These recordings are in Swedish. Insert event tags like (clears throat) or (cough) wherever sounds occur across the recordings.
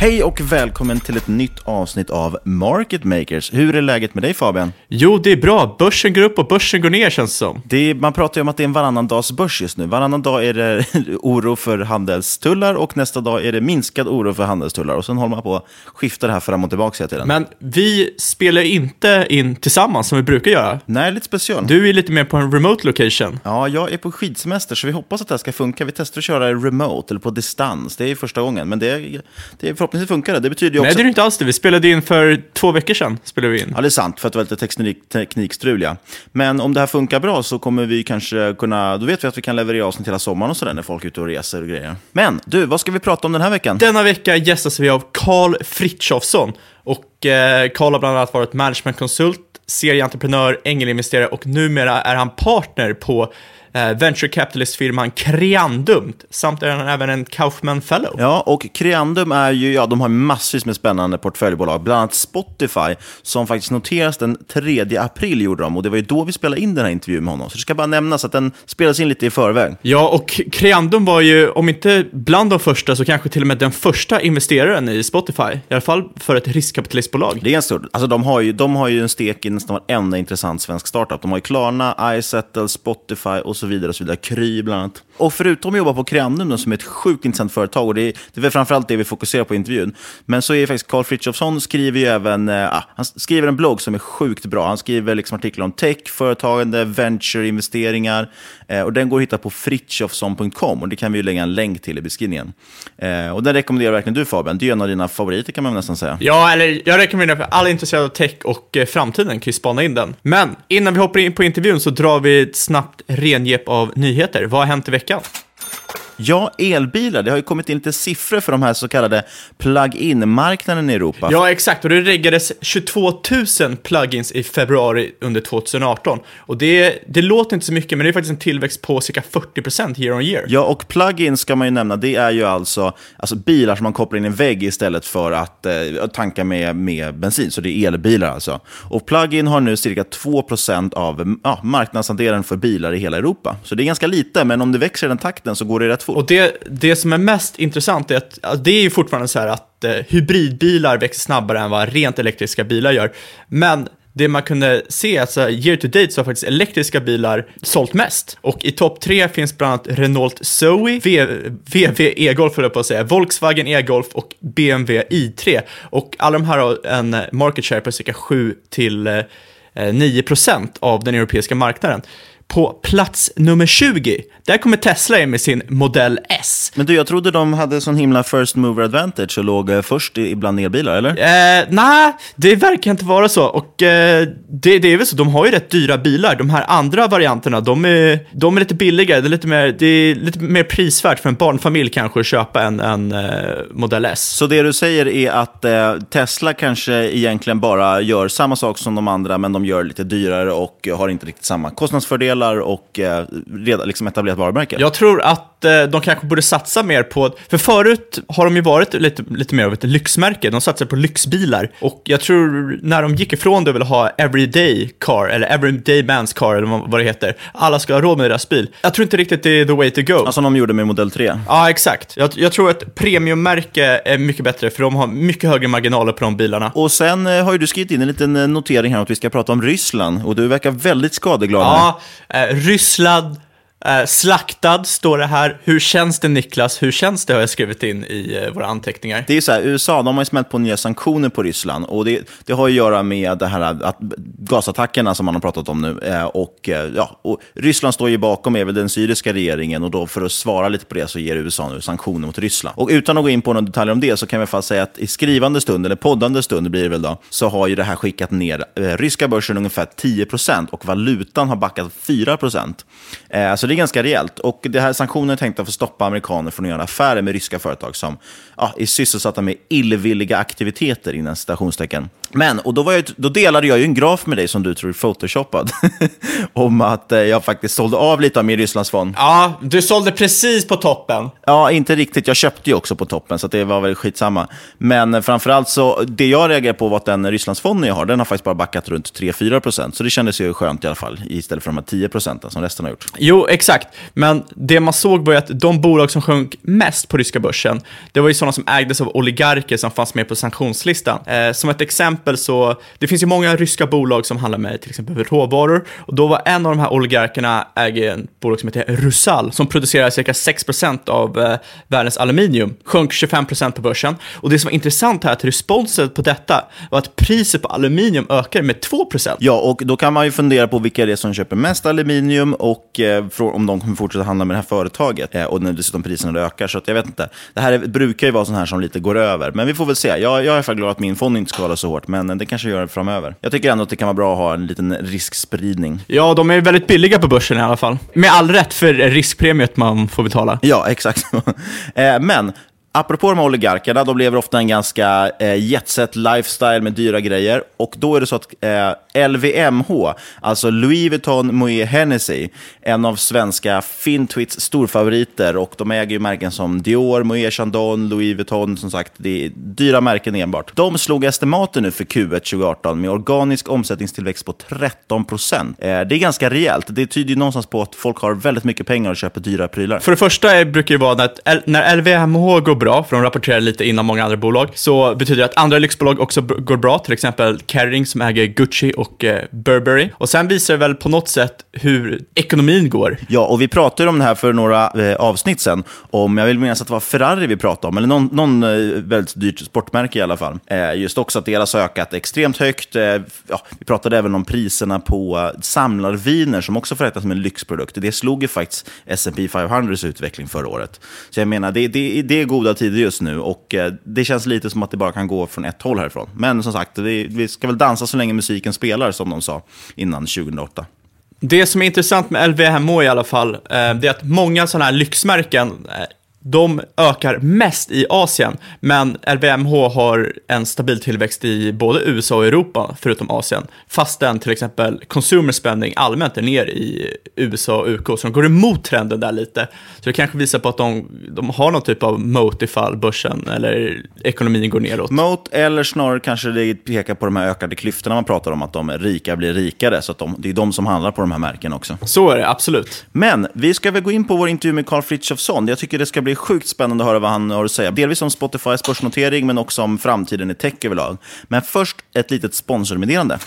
Hej och välkommen till ett nytt avsnitt av Market Makers. Hur är läget med dig Fabian? Jo, det är bra. Börsen går upp och börsen går ner känns det som. Det är, man pratar ju om att det är en varannan dags börs just nu. Varannan dag är det (laughs) oro för handelstullar och nästa dag är det minskad oro för handelstullar. Och sen håller man på att skifta det här fram och tillbaka hela tiden. Men vi spelar inte in tillsammans som vi brukar göra. Nej, lite special. Du är lite mer på en remote location. Ja, jag är på skidsemester så vi hoppas att det här ska funka. Vi testar att köra remote eller på distans. Det är första gången, men det, är, det är förhoppningsvis funkar det. Det betyder ju också... Nej, det är inte alls det. Vi spelade in för två veckor sedan. Spelade vi in. Ja, det är sant, för att det var lite teknik, teknikstrul, ja. Men om det här funkar bra så kommer vi kanske kunna... Då vet vi att vi kan leverera avsnitt hela sommaren och sådär när folk är ute och reser och grejer. Men du, vad ska vi prata om den här veckan? Denna vecka gästas vi av Karl Fritjofsson. Och eh, Karl har bland annat varit managementkonsult, serieentreprenör, ängelinvesterare och numera är han partner på eh, venture capitalist-firman Creandum, samt är han även en Kaufman Fellow. Ja, och Creandum är ju, ja, de har massvis med spännande portföljbolag, bland annat Spotify, som faktiskt noteras den 3 april gjorde de, och det var ju då vi spelade in den här intervjun med honom. Så det ska bara nämnas att den spelas in lite i förväg. Ja, och Creandum var ju, om inte bland de första, så kanske till och med den första investeraren i Spotify, i alla fall för ett riskkapitalistbolag. Det är en stor, alltså de har ju, de har ju en stek i nästan varenda intressant svensk startup. De har ju Klarna, iSettle, Spotify och så vidare. Och så vidare. Kry bland annat. Och förutom att jobba på Creandum, som är ett sjukt intressant företag, och det är, det är väl framförallt det vi fokuserar på i intervjun, men så är faktiskt Carl Frithiofsson skriver ju även, äh, han skriver en blogg som är sjukt bra. Han skriver liksom artiklar om tech, företagande, venture, investeringar, eh, och den går att hitta på frithiofsson.com, och det kan vi ju lägga en länk till i beskrivningen. Eh, och den rekommenderar verkligen du Fabian, det är en av dina favoriter kan man nästan säga. Ja, eller jag rekommenderar för alla intresserade av tech och eh, framtiden kan ju spana in den. Men innan vi hoppar in på intervjun så drar vi ett snabbt rengep av nyheter. Vad har hänt i veckan? Ja, elbilar. Det har ju kommit in lite siffror för de här så kallade plug-in-marknaden i Europa. Ja, exakt. Och det reggades 22 000 plugins i februari under 2018. Och det, det låter inte så mycket, men det är faktiskt en tillväxt på cirka 40% year on year. Ja, och plug-in ska man ju nämna, det är ju alltså, alltså bilar som man kopplar in i en vägg istället för att eh, tanka med, med bensin. Så det är elbilar alltså. Och plug-in har nu cirka 2% av ja, marknadsandelen för bilar i hela Europa. Så det är ganska lite, men om det växer i den takten så går det rätt fort. Och det, det som är mest intressant är att alltså, det är ju fortfarande så här att eh, hybridbilar växer snabbare än vad rent elektriska bilar gör. Men det man kunde se, alltså year to date, så har faktiskt elektriska bilar sålt mest. Och i topp tre finns bland annat Renault Zoe, VW E-Golf, höll jag på att säga, Volkswagen E-Golf och BMW i3. Och alla de här har en market share på cirka 7 till eh, 9% av den europeiska marknaden. På plats nummer 20, där kommer Tesla in med sin Model S. Men du, jag trodde de hade sån himla first mover advantage och låg eh, först i- bland elbilar, eller? Eh, Nej, det verkar inte vara så. Och eh, det, det är väl så, de har ju rätt dyra bilar. De här andra varianterna, de är, de är lite billigare. Det är lite, mer, det är lite mer prisvärt för en barnfamilj kanske att köpa en, en eh, Model S. Så det du säger är att eh, Tesla kanske egentligen bara gör samma sak som de andra, men de gör lite dyrare och har inte riktigt samma kostnadsfördelar och eh, redan liksom etablerat varumärke? Jag tror att eh, de kanske borde satsa mer på, för förut har de ju varit lite, lite mer av ett lyxmärke, de satsar på lyxbilar. Och jag tror när de gick ifrån det och ville ha everyday car, eller everyday man's car, eller vad det heter, alla ska ha råd med deras bil. Jag tror inte riktigt det är the way to go. Alltså, Som de gjorde med Model 3. Ja, exakt. Jag, jag tror att premiummärke är mycket bättre, för de har mycket högre marginaler på de bilarna. Och sen eh, har ju du skrivit in en liten eh, notering här om att vi ska prata om Ryssland och du verkar väldigt skadeglad. Ja, eh, Ryssland eh, slaktad står det här. Hur känns det Niklas? Hur känns det har jag skrivit in i eh, våra anteckningar. Det är ju så här, USA de har ju smält på nya sanktioner på Ryssland och det, det har att göra med det här att gasattackerna som man har pratat om nu. Eh, Och, eh, ja, och Ryssland står ju bakom är väl den syriska regeringen och då för att svara lite på det så ger USA nu sanktioner mot Ryssland. Och utan att gå in på några detaljer om det så kan vi fast säga att i skrivande stund, eller poddande stund blir det väl då, så har ju det här skickat ner eh, ryska börsen ungefär 10% och valutan har backat 4%. Eh, så det är ganska rejält. Och det här sanktionen är tänkta för att stoppa amerikaner från att göra affärer med ryska företag som ja, är sysselsatta med illvilliga aktiviteter innan citationstecken. Men, och då, var jag, då delade jag ju en graf med dig som du tror är photoshoppad. (laughs) om att eh, jag faktiskt sålde av lite av min Rysslandsfond. Ja, du sålde precis på toppen. Ja, inte riktigt. Jag köpte ju också på toppen, så det var väl skitsamma. Men eh, framförallt så, det jag reagerade på var att den Rysslandsfonden jag har, den har faktiskt bara backat runt 3-4 procent. Så det kändes ju skönt i alla fall, istället för de här 10 procenten som resten har gjort. Jo, exakt. Men det man såg var ju att de bolag som sjönk mest på ryska börsen, det var ju sådana som ägdes av oligarker som fanns med på sanktionslistan. Eh, som ett exempel så, det finns ju många ryska bolag som handlar med till exempel råvaror. Och då var en av de här oligarkerna äger en bolag som heter Rusal, som producerar cirka 6% av eh, världens aluminium. Sjönk 25% på börsen. Och det som var intressant här att responset på detta var att priset på aluminium ökade med 2%. Ja, och då kan man ju fundera på vilka det är som köper mest aluminium och eh, om de kommer fortsätta handla med det här företaget. Eh, och när dessutom priserna ökar, så att jag vet inte. Det här är, brukar ju vara sånt här som lite går över, men vi får väl se. Jag, jag är i alla fall glad att min fond inte skadar så hårt, men det kanske gör det framöver. Jag tycker ändå att det kan vara bra att ha en liten riskspridning. Ja, de är väldigt billiga på börsen i alla fall. Med all rätt för riskpremiet man får betala. Ja, exakt. (laughs) Eh, Men apropå de här oligarkerna, de lever ofta en ganska eh, jetset lifestyle med dyra grejer. Och då är det så att eh, LVMH, alltså Louis Vuitton Moët, Hennessy, en av svenska Fintwits storfavoriter. Och de äger ju märken som Dior, Moët, Chandon, Louis Vuitton, som sagt, det är dyra märken enbart. De slog estimaten nu för Q1 2018 med organisk omsättningstillväxt på 13 procent. Eh, det är ganska rejält. Det tyder ju någonstans på att folk har väldigt mycket pengar och köper dyra prylar. För det första är- brukar det vara att- när LVMH går bra, för de rapporterar lite innan många andra bolag, så betyder det att andra lyxbolag också går bra, till exempel Kering som äger Gucci och eh, Burberry. Och sen visar det väl på något sätt hur ekonomin går. Ja, och vi pratade om det här för några eh, avsnitt sen. Om, jag vill minnas att det var Ferrari vi pratade om, eller någon, någon eh, väldigt dyrt sportmärke i alla fall. Eh, just också att deras har ökat extremt högt. Eh, ja, vi pratade även om priserna på eh, samlarviner som också får räknas som en lyxprodukt. Det slog ju faktiskt S&P 500s utveckling förra året. Så jag menar, det, det, det är goda tider just nu och eh, det känns lite som att det bara kan gå från ett håll härifrån. Men som sagt, vi, vi ska väl dansa så länge musiken spelar, som de sa innan 2008. Det som är intressant med LVMH i alla fall, eh, det är att många sådana här lyxmärken, eh, de ökar mest i Asien, men LVMH har en stabil tillväxt i både USA och Europa, förutom Asien, fastän till exempel consumer spending allmänt är ner i USA och UK, så de går emot trenden där lite. Så det kanske visar på att de, de har någon typ av moat ifall börsen eller ekonomin går neråt. Moat, eller snarare kanske det pekar på de här ökade klyftorna man pratar om, att de rika blir rikare, så att de, det är de som handlar på de här märkena också. Så är det, absolut. Men vi ska väl gå in på vår intervju med Carl Frithiofsson. Jag tycker det ska bli sjukt spännande att höra vad han har att säga. Delvis om Spotifys börsnotering, men också om framtiden i tech överlag. Men först ett litet sponsormeddelande.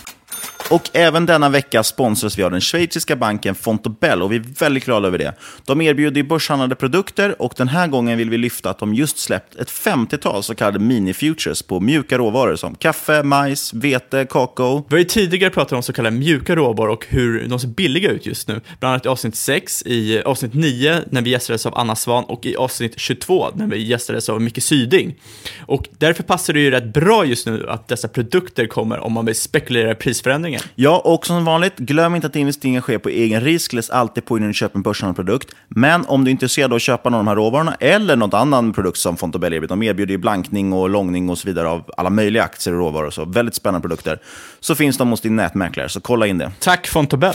Och även denna vecka sponsras vi av den schweiziska banken Fontobel och vi är väldigt glada över det. De erbjuder börshandlade produkter och den här gången vill vi lyfta att de just släppt ett 50-tal så kallade mini-futures på mjuka råvaror som kaffe, majs, vete, kakao. Vi har ju tidigare pratat om så kallade mjuka råvaror och hur de ser billiga ut just nu. Bland annat i avsnitt 6, i avsnitt 9 när vi gästades av Anna Svan och i avsnitt 22 när vi gästades av Micke Syding. Och därför passar det ju rätt bra just nu att dessa produkter kommer om man vill spekulera i prisförändringar prisförändringen. Ja, och som vanligt, glöm inte att investeringar sker på egen risk. Läs alltid på innan du köper en börshandlad produkt. Men om du är intresserad av att köpa någon av de här råvarorna eller någon annan produkt som Fontobel erbjuder, de erbjuder ju blankning och långning och så vidare av alla möjliga aktier och råvaror. Så väldigt spännande produkter. Så finns de hos din nätmäklare, så kolla in det. Tack Fontobel.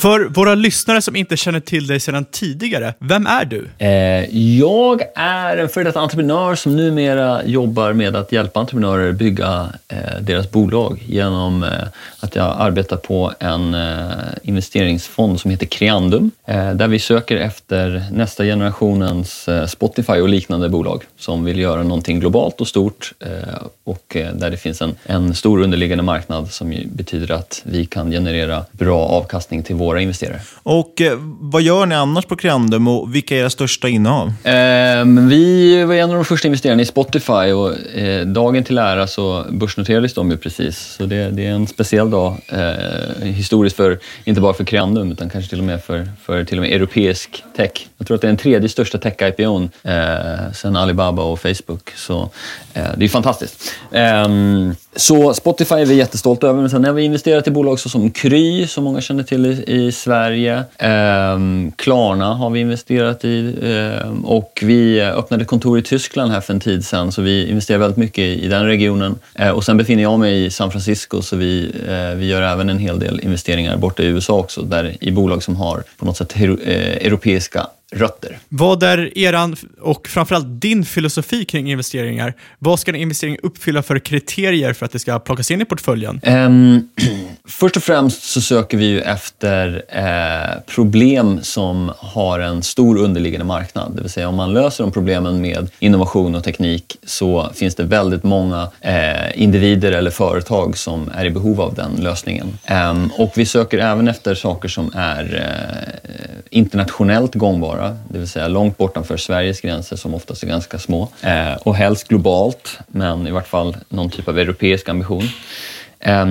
För våra lyssnare som inte känner till dig sedan tidigare, vem är du? Eh, jag är en före detta entreprenör som numera jobbar med att hjälpa entreprenörer bygga eh, deras bolag genom eh, att jag arbetar på en eh, investeringsfond som heter Creandum, eh, där vi söker efter nästa generationens eh, Spotify och liknande bolag som vill göra någonting globalt och stort eh, och eh, där det finns en, en stor underliggande marknad som betyder att vi kan generera bra avkastning till våra investerare. Och eh, vad gör ni annars på Creandum och vilka är era största innehav? Eh, vi var en av de första investerarna i Spotify och eh, dagen till ära så börsnoterades de ju precis. Så det, det är en speciell dag eh, historiskt för, inte bara för Creandum utan kanske till och med för, för till och med europeisk tech. Jag tror att det är den tredje största tech-IPOn eh, sen Alibaba och Facebook. Så eh, det är fantastiskt. Så Spotify är vi jättestolta över, men sen har vi investerat i bolag som Kry, som många känner till i, i Sverige. Ehm, Klarna har vi investerat i ehm, och vi öppnade kontor i Tyskland här för en tid sedan, så vi investerar väldigt mycket i, i den regionen. Ehm, och sen befinner jag mig i San Francisco, så vi, eh, vi gör även en hel del investeringar borta i USA också, där, i bolag som har på något sätt hero, eh, europeiska rötter. Vad är eran och framförallt din filosofi kring investeringar? Vad ska en investering uppfylla för kriterier för att det ska plockas in i portföljen? Um, (clears throat) först och främst så söker vi ju efter eh, problem som har en stor underliggande marknad. Det vill säga om man löser de problemen med innovation och teknik så finns det väldigt många eh, individer eller företag som är i behov av den lösningen. Um, och vi söker även efter saker som är eh, internationellt gångbara vara, det vill säga långt bortanför Sveriges gränser som oftast är ganska små. Eh, och helst globalt, men i vart fall någon typ av europeisk ambition. Eh,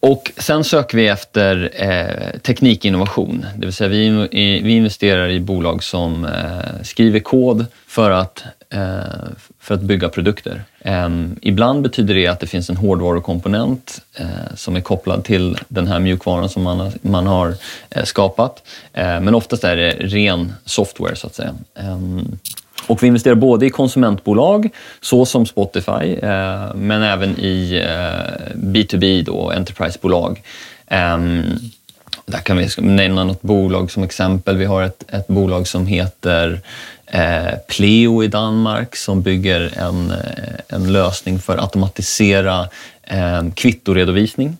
och sen söker vi efter eh, teknikinnovation, det vill säga vi, vi investerar i bolag som eh, skriver kod för att, Eh, för att bygga produkter. Ehm, ibland betyder det att det finns en hårdvarukomponent eh, som är kopplad till den här mjukvaran som man har, eh, skapat. Men oftast är det ren software så att säga. Ehm, och vi investerar både i konsumentbolag, såsom Spotify, men även i B2B, då, enterprisebolag. Ehm, där kan vi nämna något bolag som exempel. Vi har ett, ett bolag som heter eh, Pleo i Danmark som bygger en, eh, en lösning för att automatisera eh, kvittoredovisning.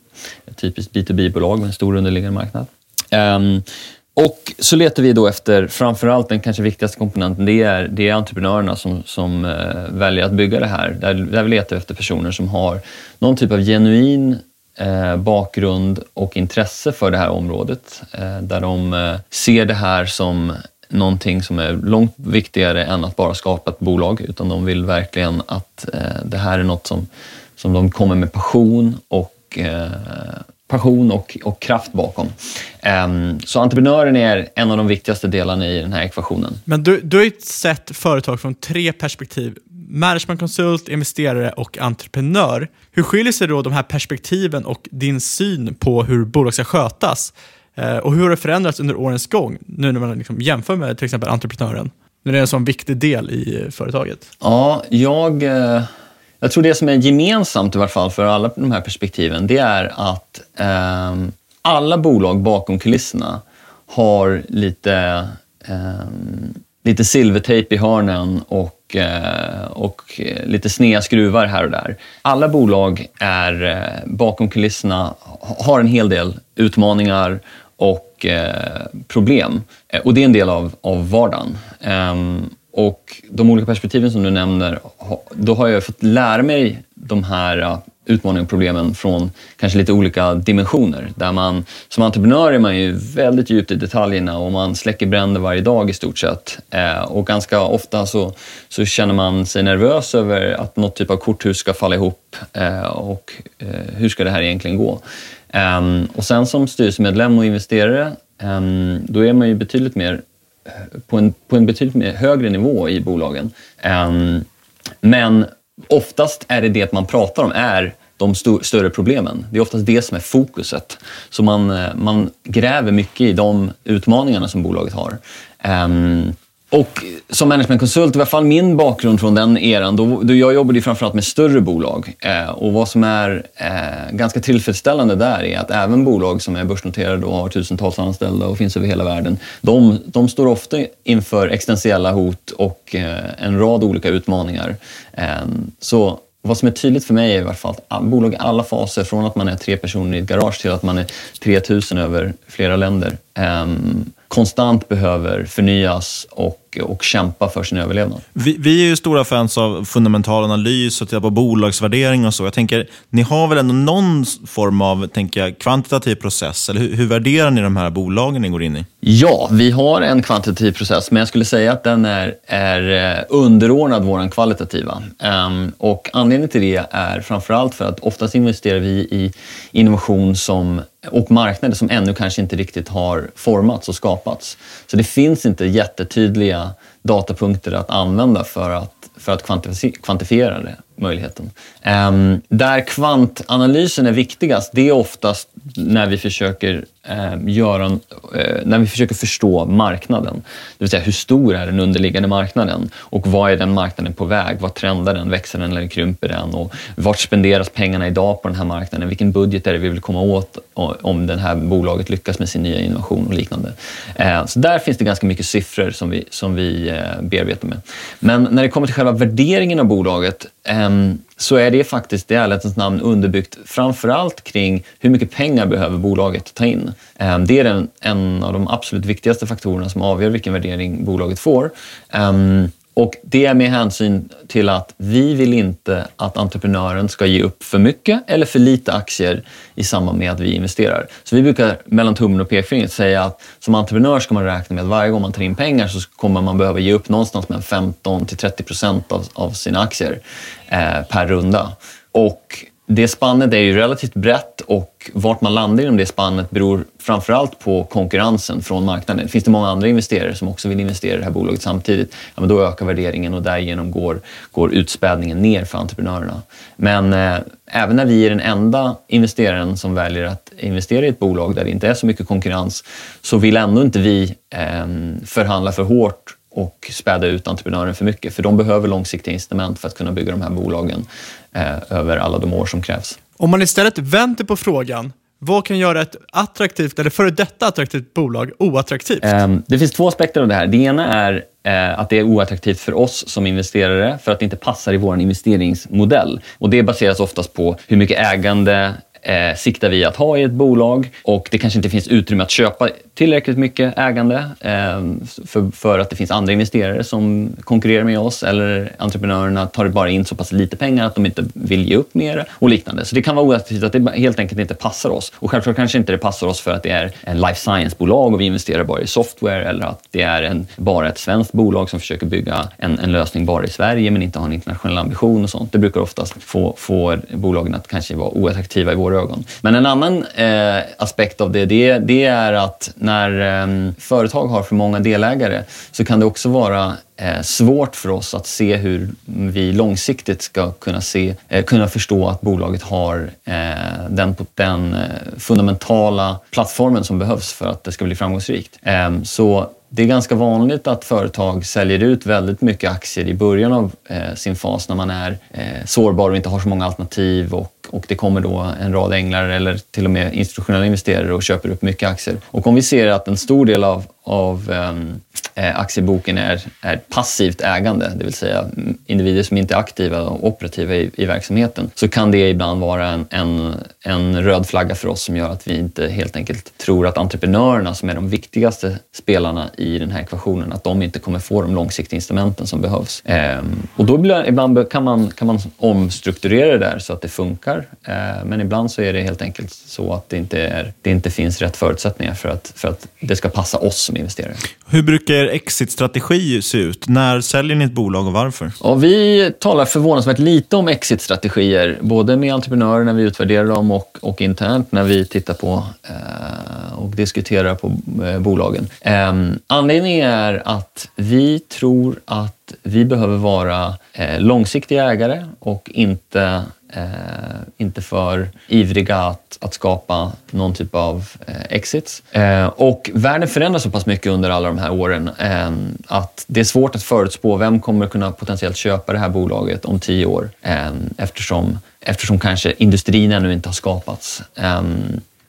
Ett typiskt B2B-bolag med en stor underliggande marknad. Ehm, och så letar vi då efter, framförallt den kanske viktigaste komponenten, det är, det är entreprenörerna som, som eh, väljer att bygga det här. Där, där vi letar efter personer som har någon typ av genuin eh, bakgrund och intresse för det här området. Där de ser det här som någonting som är långt viktigare än att bara skapa ett bolag, utan de vill verkligen att eh, det här är något som, som de kommer med passion och eh, passion och, och kraft bakom. Um, så entreprenören är en av de viktigaste delarna i den här ekvationen. Men du, du har ju sett företag från tre perspektiv. Managementkonsult, investerare och entreprenör. Hur skiljer sig då de här perspektiven och din syn på hur bolag ska skötas? Eh, och hur har det förändrats under årens gång, nu när man liksom jämför med till exempel entreprenören? När det är en sån viktig del i företaget. Ja, jag, eh, jag tror det som är gemensamt i varje fall för alla de här perspektiven, det är att eh, alla bolag bakom kulisserna har lite, eh, lite silvertejp i hörnen och, eh, och lite sneda skruvar här och där. Alla bolag är eh, bakom kulisserna, har en hel del utmaningar och eh, problem. Eh, och det är en del av, av vardagen. Ehm, och de olika perspektiven som du nämner, då har jag fått lära mig de här eh, utmaningarna och problemen från kanske lite olika dimensioner. Där man, som entreprenör är man ju väldigt djupt i detaljerna och man släcker bränder varje dag i stort sett. Eh, och ganska ofta så, så känner man sig nervös över att något typ av korthus ska falla ihop eh, och eh, hur ska det här egentligen gå? Ehm, och sen som styrelsemedlem och investerare, ehm, då är man ju betydligt mer eh, på en, på en betydligt mer högre nivå i bolagen. Ehm, men oftast är det det man pratar om är de st större problemen. Det är oftast det som är fokuset. Så man, eh, man gräver mycket i de utmaningarna som bolaget har. Um, och som managementkonsult, i alla fall min bakgrund från den eran, då, då jag jobbade framförallt med större bolag. Eh, och vad som är eh, ganska tillfredsställande där är att även bolag som är börsnoterade och har tusentals anställda och finns över hela världen, de, de står ofta inför existentiella hot och eh, en rad olika utmaningar. Eh, så vad som är tydligt för mig är i alla fall att bolag i alla faser, från att man är tre personer i ett garage till att man är 3000 över flera länder, ehm, konstant behöver förnyas och, och kämpa för sin överlevnad. Vi, vi är ju stora fans av fundamental analys och titta på bolagsvärdering och så. Jag tänker, ni har väl ändå någon form av tänker jag, kvantitativ process? Eller hur, hur värderar ni de här bolagen ni går in i? Ja, vi har en kvantitativ process, men jag skulle säga att den är, är eh, underordnad vår kvalitativa. Um, och anledningen till det är framförallt för att oftast investerar vi i innovation som och marknader som ännu kanske inte riktigt har formats och skapats. Så det finns inte jättetydliga datapunkter att använda för att, för att kvantifiera det möjligheten. Um, där kvantanalysen är viktigast, det är oftast när vi försöker Ehm, göra, uh, eh, när vi försöker förstå marknaden. Det vill säga hur stor är den underliggande marknaden och vad är den marknaden på väg? Vad trendar den? Växer den eller krymper den? Och vart spenderas pengarna idag på den här marknaden? Vilken budget är det vi vill komma åt om det här bolaget lyckas med sin nya innovation och liknande? Eh, så där finns det ganska mycket siffror som vi, som vi eh, bearbetar med. Men när det kommer till själva värderingen av bolaget ehm, så är det faktiskt i ärlighetens namn underbyggt framförallt kring hur mycket pengar behöver bolaget ta in. Ehm, det är en av de absolut viktigaste faktorerna som avgör vilken värdering bolaget får. Ehm, och det är med hänsyn till att vi vill inte att entreprenören ska ge upp för mycket eller för lite aktier i samband med att vi investerar. Så vi brukar mellan tummen och pekfingret säga att som entreprenör ska man räkna med att varje gång man tar in pengar så kommer man behöva ge upp någonstans mellan 15 till 30 procent av, av sina aktier eh, per runda. Och det spannet är ju relativt brett och vart man landar inom det spannet beror framförallt på konkurrensen från marknaden. Finns det många andra investerare som också vill investera i det här bolaget samtidigt, ja, men då ökar värderingen och därigenom går, går utspädningen ner för entreprenörerna. Men eh, även när vi är den enda investeraren som väljer att investera i ett bolag där det inte är så mycket konkurrens så vill ändå inte vi eh, förhandla för hårt och späda ut entreprenören för mycket. För de behöver långsiktiga incitament för att kunna bygga de här bolagen eh, över alla de år som krävs. Om man istället vänder på frågan, vad kan göra ett attraktivt eller före detta attraktivt bolag oattraktivt? Eh, det finns två aspekter av det här. Det ena är eh, att det är oattraktivt för oss som investerare för att det inte passar i vår investeringsmodell. Och Det baseras oftast på hur mycket ägande eh, siktar vi att ha i ett bolag och det kanske inte finns utrymme att köpa tillräckligt mycket ägande eh, för, för, att det finns andra investerare som konkurrerar med oss eller entreprenörerna tar bara in så pass lite pengar att de inte vill ge upp mer och liknande. Så det kan vara oattraktivt att det helt enkelt inte passar oss. Och självklart kanske inte det passar oss för att det är en life science-bolag och vi investerar bara i software eller att det är en, bara ett svenskt bolag som försöker bygga en, en lösning bara i Sverige men inte har en internationell ambition och sånt. Det brukar oftast få, få bolagen att kanske vara oattraktiva i våra ögon. Men en annan eh, aspekt av det, det, det är att när eh, företag har för många delägare så kan det också vara Eh, svårt för oss att se hur vi långsiktigt ska kunna, se, eh, kunna förstå att bolaget har eh, den, den fundamentala plattformen som behövs för att det ska bli framgångsrikt. Ehm, så det är ganska vanligt att företag säljer ut väldigt mycket aktier i början av eh, sin fas när man är eh, sårbar och inte har så många alternativ och, och det kommer då en rad änglar eller till och med institutionella investerare och köper upp mycket aktier. Och om vi ser att en stor del av, av eh, Eh, aktieboken är, är passivt ägande, det vill säga individer som inte är aktiva och operativa i, i verksamheten, så kan det ibland vara en, en, en röd flagga för oss som gör att vi inte helt enkelt tror att entreprenörerna som är de viktigaste spelarna i den här ekvationen, att de inte kommer få de långsiktiga instrumenten som behövs. Ehm, och då blir, ibland kan man, kan man omstrukturera det där så att det funkar, ehm, men ibland så är det helt enkelt så att det inte, är, det inte finns rätt förutsättningar för att, för att det ska passa oss som investerare. Hur brukar exit-strategi se ut? När säljer ni ett bolag och varför? Ja, vi talar förvånansvärt lite om exit-strategier, både med entreprenörer när vi utvärderar dem och, och internt när vi tittar på eh, och diskuterar på eh, bolagen. Eh, anledningen är att vi tror att vi behöver vara eh, långsiktiga ägare och inte eh, inte för ivriga att, att skapa någon typ av eh, exits. Eh, och världen förändras så pass mycket under alla de här åren eh, att det är svårt att förutspå vem kommer kunna potentiellt köpa det här bolaget om tio år eh, eftersom, eftersom kanske industrin ännu inte har skapats. Eh,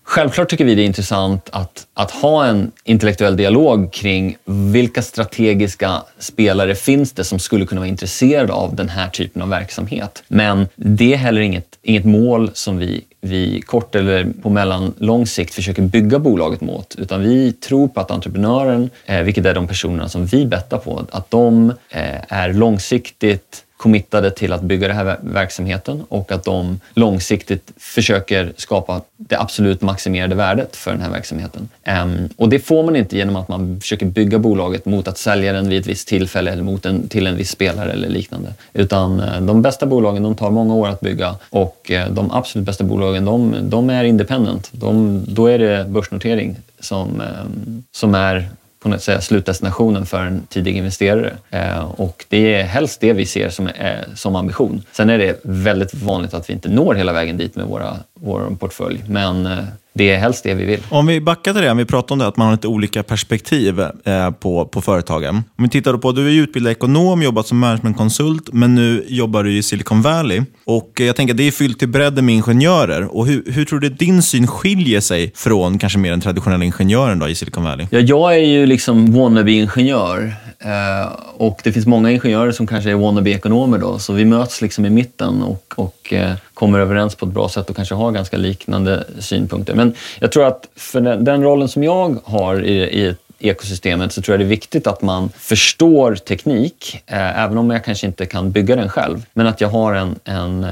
Självklart tycker vi det är intressant att, att ha en intellektuell dialog kring vilka strategiska spelare finns det som skulle kunna vara intresserade av den här typen av verksamhet. Men det är heller inget, inget mål som vi, vi kort eller på mellanlång sikt försöker bygga bolaget mot. Utan vi tror på att entreprenören, eh, vilket är de personerna som vi bettar på, att de eh, är långsiktigt committade till att bygga den här verksamheten och att de långsiktigt försöker skapa det absolut maximerade värdet för den här verksamheten. Ehm, och det får man inte genom att man försöker bygga bolaget mot att sälja den vid ett visst tillfälle eller mot en, till en viss spelare eller liknande. Utan eh, de bästa bolagen de tar många år att bygga och eh, de absolut bästa bolagen de, de är independent. De, då är det börsnotering som, ehm, som är på något sätt slutdestinationen för en tidig investerare. Eh, och det är helst det vi ser som, eh, som ambition. Sen är det väldigt vanligt att vi inte når hela vägen dit med våra, vår portfölj. Men eh, det är helst det vi vill. Om vi backar till det, vi pratade om det, att man har lite olika perspektiv eh, på, på företagen. Om vi tittar på, du är utbildad ekonom, jobbat som managementkonsult, men nu jobbar du i Silicon Valley. Och jag tänker det är fyllt till bredden med ingenjörer. Och hur, hur tror du din syn skiljer sig från kanske mer den traditionella ingenjören då, i Silicon Valley? Ja, jag är ju liksom wannabe-ingenjör. Eh, och det finns många ingenjörer som kanske är wannabe-ekonomer då, så vi möts liksom i mitten och, och eh, kommer överens på ett bra sätt och kanske har ganska liknande synpunkter. Men jag tror att för den, den rollen som jag har i, i ekosystemet så tror jag det är viktigt att man förstår teknik, eh, även om jag kanske inte kan bygga den själv. Men att jag har en, en, eh,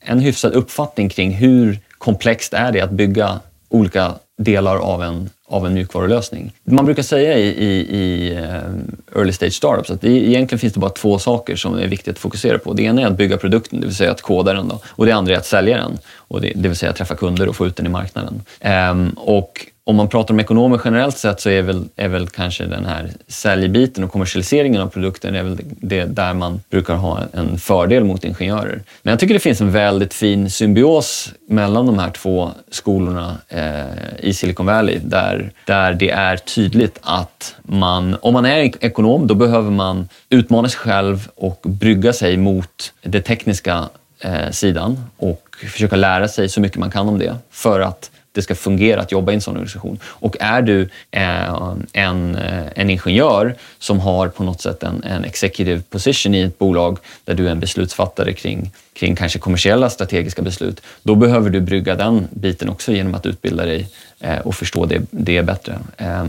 en hyfsad uppfattning kring hur komplext är det att bygga olika delar av en, av en mjukvarulösning. Man brukar säga i, i, i eh, early stage startups att det, egentligen finns det bara två saker som är viktigt att fokusera på. Det ena är att bygga produkten, det vill säga att koda den. Då. Och det andra är att sälja den, och det, det vill säga att träffa kunder och få ut den i marknaden. Ehm, och om man pratar om ekonomer generellt sett så är väl, är väl kanske den här säljbiten och kommersialiseringen av produkten är väl det där man brukar ha en fördel mot ingenjörer. Men jag tycker det finns en väldigt fin symbios mellan de här två skolorna eh, i Silicon Valley där, där det är tydligt att man, om man är ekonom, då behöver man utmana sig själv och brygga sig mot det tekniska eh, sidan och försöka lära sig så mycket man kan om det för att det ska fungera att jobba i en sån organisation. Och är du eh, en, eh, en ingenjör som har på något sätt en, en executive position i ett bolag där du är en beslutsfattare kring, kring kanske kommersiella strategiska beslut, då behöver du brygga den biten också genom att utbilda dig eh, och förstå det, det bättre. Eh,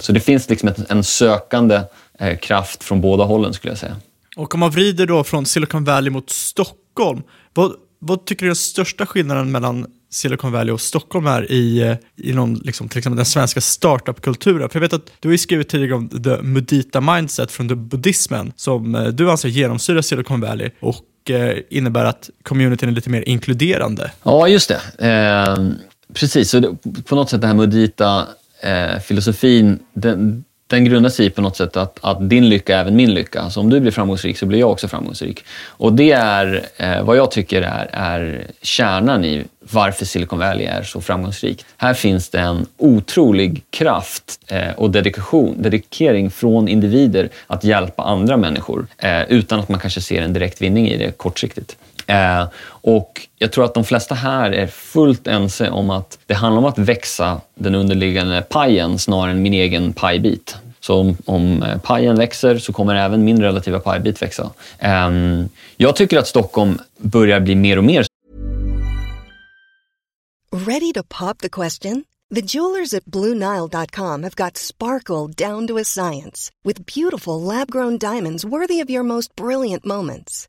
så det finns liksom en sökande eh, kraft från båda hållen skulle jag säga. Och om man vrider då från Silicon Valley mot Stockholm, vad, vad tycker du är den största skillnaden mellan Silicon Valley och Stockholm är i, i någon, liksom, till exempel den svenska startup-kulturen. För jag vet att du har skrivit tidigare om the mudita mindset från the buddhismen som eh, du anser genomsyrar Silicon Valley och eh, innebär att communityn är lite mer inkluderande. Ja, just det. Eh, precis, så det, på något sätt den här mudita eh, filosofin, den, den grundar sig på något sätt att, att din lycka är även min lycka. Så om du blir framgångsrik så blir jag också framgångsrik. Och det är eh, vad jag tycker är, är kärnan i varför Silicon Valley är så framgångsrikt. Här finns det en otrolig kraft eh, och dedikation, dedikering från individer att hjälpa andra människor eh, utan att man kanske ser en direkt vinning i det kortsiktigt. Eh, och jag tror att de flesta här är fullt ense om att det handlar om att växa den underliggande pajen snarare än min egen pajbit. Så om, om eh, pajen växer så kommer även min relativa pajbit växa. Ehm, jag tycker att Stockholm börjar bli mer och mer Ready to pop the question? The jewelers at BlueNile.com have got sparkle down to a science with beautiful lab grown diamonds worthy of your most brilliant moments.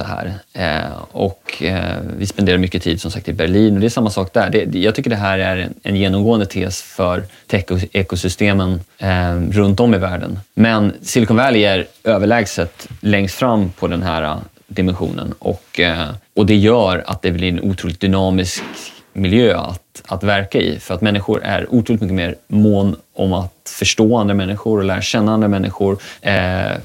Så här. Eh, och eh, vi spenderar mycket tid som sagt i Berlin och det är samma sak där. Det, jag tycker det här är en, en genomgående tes för tech-ekosystemen eh, runt om i världen. Men Silicon Valley är överlägset längst fram på den här eh, dimensionen och, eh, och det gör att det blir en otroligt dynamisk miljö att, att verka i. För att människor är otroligt mycket mer mån om att förstå andra människor och lära känna andra människor, eh, eh,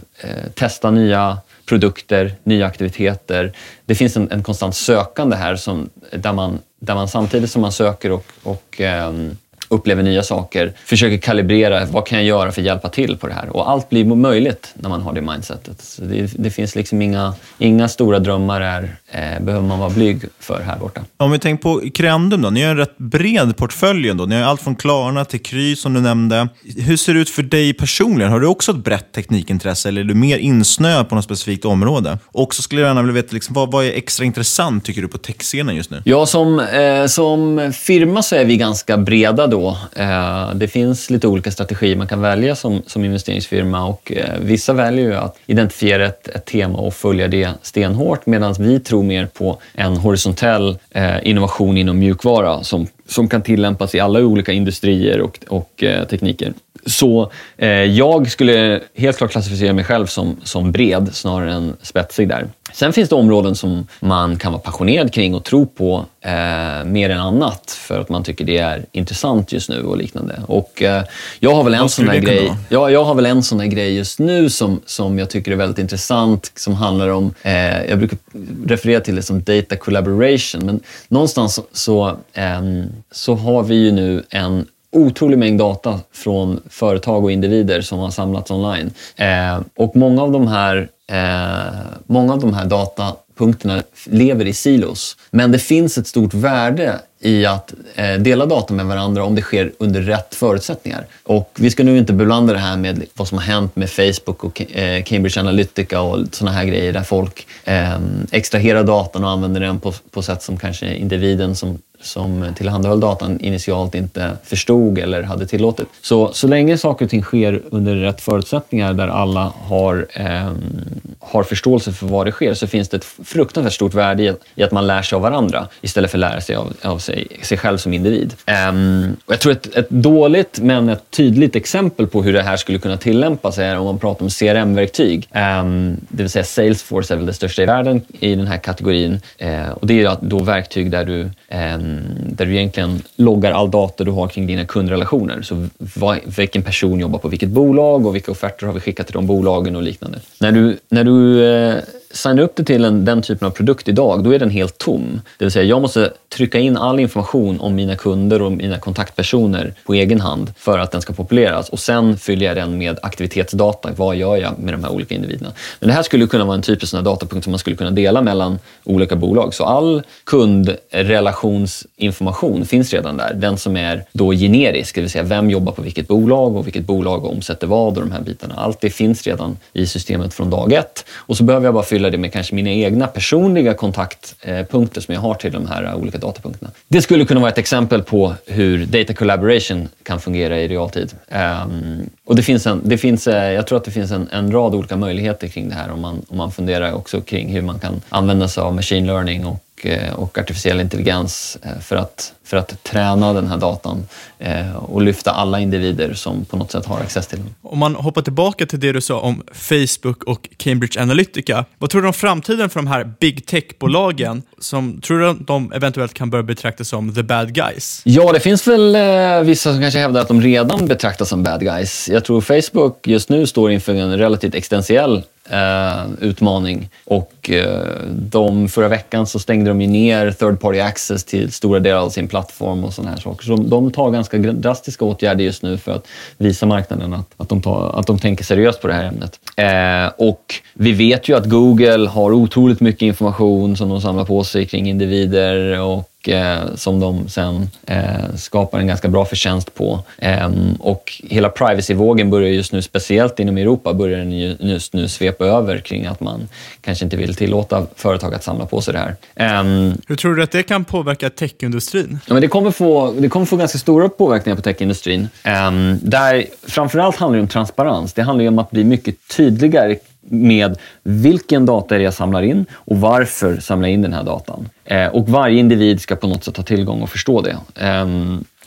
testa nya produkter, nya aktiviteter. Det finns en, en konstant sökande här som, där, man, där man samtidigt som man söker och, och um, upplever nya saker, försöker kalibrera vad kan jag göra för att hjälpa till på det här. Och allt blir möjligt när man har det mindsetet. Det, det finns liksom inga, inga stora drömmar här, eh, behöver man vara blyg för här borta. Om vi tänker på Creandum då, ni har en rätt bred portfölj ändå. Ni har allt från Klarna till Kry som du nämnde. Hur ser det ut för dig personligen? Har du också ett brett teknikintresse eller är du mer insnöad på något specifikt område? Och så skulle jag gärna vilja veta, liksom, vad, vad är extra intressant tycker du på techscenen just nu? Ja, som, eh, som firma så är vi ganska breda då. Eh, det finns lite olika strategier man kan välja som, som investeringsfirma och eh, vissa väljer ju att identifiera ett, ett tema och följa det stenhårt medan vi tror mer på en horisontell eh, innovation inom mjukvara som, som kan tillämpas i alla olika industrier och, och eh, tekniker. Så eh, jag skulle helt klart klassificera mig själv som, som bred snarare än spetsig där. Sen finns det områden som man kan vara passionerad kring och tro på eh, mer än annat för att man tycker det är intressant just nu och liknande. Och eh, jag har väl en sån där grej. Ja, jag har väl en sån där grej just nu som, som jag tycker är väldigt intressant som handlar om, eh, jag brukar referera till det som data collaboration, men någonstans så, så, ehm, så har vi ju nu en otrolig mängd data från företag och individer som har samlats online. Eh, och många av de här, eh, många av de här datapunkterna lever i silos. Men det finns ett stort värde i att eh, dela data med varandra om det sker under rätt förutsättningar. Och vi ska nu inte blanda det här med vad som har hänt med Facebook och eh, Cambridge Analytica och sådana här grejer där folk eh, extraherar datan och använder den på, på sätt som kanske individen som som tillhandahöll datan initialt inte förstod eller hade tillåtit. Så, så länge saker och ting sker under rätt förutsättningar där alla har, eh, har förståelse för vad det sker så finns det ett fruktansvärt stort värde i, i att man lär sig av varandra istället för att lära sig av, av sig, sig själv som individ. Eh, och jag tror ett, ett dåligt men ett tydligt exempel på hur det här skulle kunna tillämpas är om man pratar om CRM-verktyg. Eh, det vill säga Salesforce är väl det största i världen i den här kategorin. Eh, och det är då verktyg där du ehm, Mm, där du egentligen loggar all data du har kring dina kundrelationer. Så vad, vilken person jobbar på vilket bolag och vilka offerter har vi skickat till de bolagen och liknande. När du, när du eh, signar upp dig till en, den typen av produkt idag, då är den helt tom. Det vill säga, jag måste trycka in all information om mina kunder och mina kontaktpersoner på egen hand för att den ska populeras. Och sen fyller jag den med aktivitetsdata. Vad gör jag med de här olika individerna? Men det här skulle kunna vara en typisk sån datapunkt som man skulle kunna dela mellan olika bolag. Så all kundrelationsinformation finns redan där. Den som är då generisk, det vill säga vem jobbar på vilket bolag och vilket bolag omsätter vad och de här bitarna. Allt det finns redan i systemet från dag ett. Och så behöver jag bara fylla det med kanske mina egna personliga kontaktpunkter som jag har till de här olika datapunkterna. Det skulle kunna vara ett exempel på hur data collaboration kan fungera i realtid. Um, och det finns en, det finns, eh, jag tror att det finns en, en, rad olika möjligheter kring det här om man, om man funderar också kring hur man kan använda sig av machine learning och Eh, och artificiell intelligens eh, för att, för att träna den här datan eh, och lyfta alla individer som på något sätt har access till den. Om man hoppar tillbaka till det du sa om Facebook och Cambridge Analytica. Vad tror du om framtiden för de här big tech-bolagen? Som, tror du att de eventuellt kan börja betraktas som the bad guys? Ja, det finns väl vissa som kanske hävdar att de redan betraktas som bad guys. Jag tror Facebook just nu står inför en relativt existentiell eh, utmaning. Och eh, de, förra veckan så stängde de ju ner third party access till stora delar av sin plattform och sådana här saker. Så de, de tar ganska drastiska åtgärder just nu för att visa marknaden att, att, de, tar, att de tänker seriöst på det här ämnet. Eh, och vi vet ju att Google har otroligt mycket information som de samlar på sig kring individer och som de sen eh, skapar en ganska bra förtjänst på. Eh, och hela privacyvågen börjar just nu, speciellt inom Europa, börjar den just nu svepa över kring att man kanske inte vill tillåta företag att samla på sig det här. Ehm, Hur tror du att det kan påverka techindustrin? Ja, men det, kommer få, det kommer få ganska stora påverkningar på techindustrin. Um, där framförallt handlar det om transparens. Det handlar om att bli mycket tydligare med vilken data är jag samlar in och varför samlar jag in den här datan. Eh, och varje individ ska på något sätt ha tillgång och förstå det. Eh,